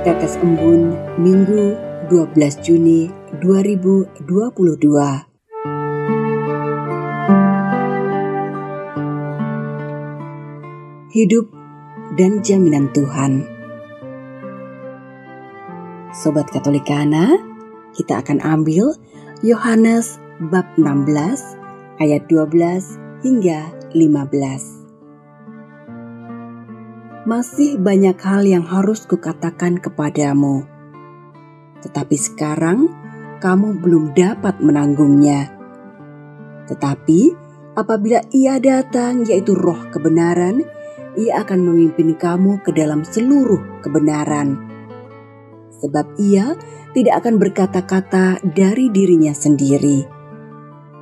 Tetes Embun Minggu 12 Juni 2022 Hidup dan jaminan Tuhan. Sobat Katolikana, kita akan ambil Yohanes bab 16 ayat 12 hingga 15 masih banyak hal yang harus kukatakan kepadamu. Tetapi sekarang kamu belum dapat menanggungnya. Tetapi apabila ia datang yaitu roh kebenaran, ia akan memimpin kamu ke dalam seluruh kebenaran. Sebab ia tidak akan berkata-kata dari dirinya sendiri.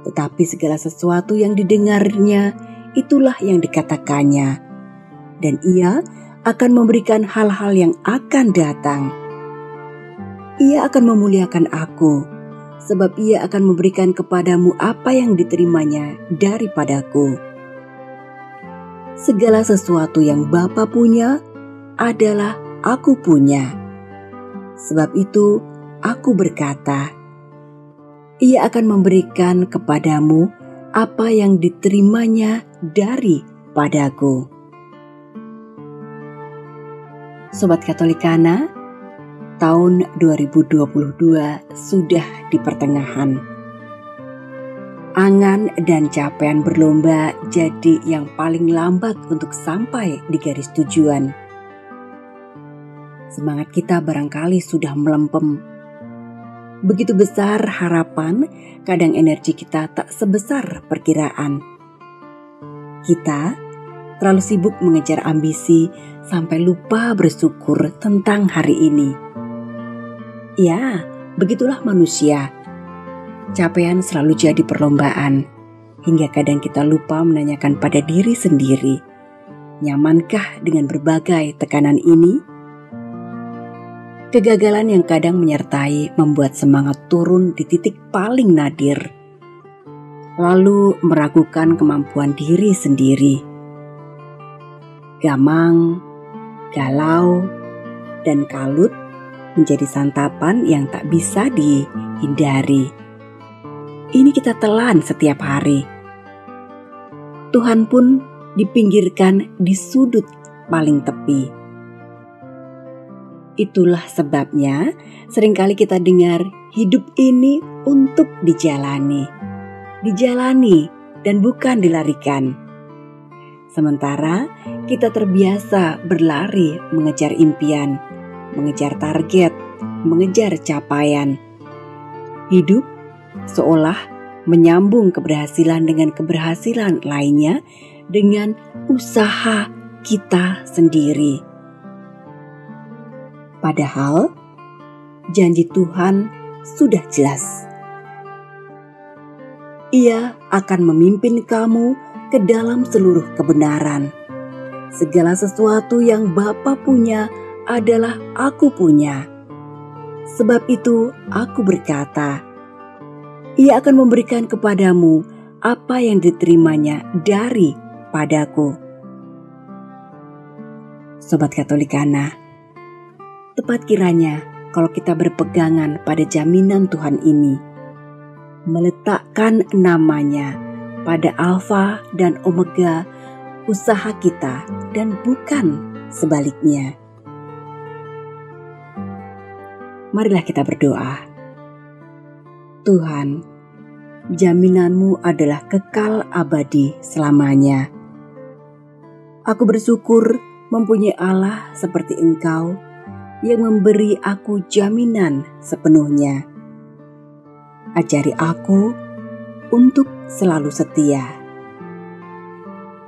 Tetapi segala sesuatu yang didengarnya, itulah yang dikatakannya dan ia akan memberikan hal-hal yang akan datang. Ia akan memuliakan aku, sebab ia akan memberikan kepadamu apa yang diterimanya daripadaku. Segala sesuatu yang Bapa punya adalah aku punya. Sebab itu aku berkata, ia akan memberikan kepadamu apa yang diterimanya daripadaku. Sobat Katolikana, tahun 2022 sudah di pertengahan. Angan dan capaian berlomba jadi yang paling lambat untuk sampai di garis tujuan. Semangat kita barangkali sudah melempem. Begitu besar harapan, kadang energi kita tak sebesar perkiraan. Kita terlalu sibuk mengejar ambisi sampai lupa bersyukur tentang hari ini. Ya, begitulah manusia. Capaian selalu jadi perlombaan, hingga kadang kita lupa menanyakan pada diri sendiri, nyamankah dengan berbagai tekanan ini? Kegagalan yang kadang menyertai membuat semangat turun di titik paling nadir, lalu meragukan kemampuan diri sendiri. Gamang, galau, dan kalut menjadi santapan yang tak bisa dihindari. Ini kita telan setiap hari. Tuhan pun dipinggirkan di sudut paling tepi. Itulah sebabnya sering kali kita dengar hidup ini untuk dijalani. Dijalani dan bukan dilarikan Sementara kita terbiasa berlari mengejar impian, mengejar target, mengejar capaian. Hidup seolah menyambung keberhasilan dengan keberhasilan lainnya dengan usaha kita sendiri. Padahal janji Tuhan sudah jelas. Ia akan memimpin kamu ke dalam seluruh kebenaran. Segala sesuatu yang Bapa punya adalah aku punya. Sebab itu aku berkata, Ia akan memberikan kepadamu apa yang diterimanya dari padaku. Sobat Katolikana, tepat kiranya kalau kita berpegangan pada jaminan Tuhan ini, meletakkan namanya pada alfa dan omega usaha kita dan bukan sebaliknya. Marilah kita berdoa. Tuhan, jaminanmu adalah kekal abadi selamanya. Aku bersyukur mempunyai Allah seperti Engkau yang memberi aku jaminan sepenuhnya. Ajari aku untuk selalu setia.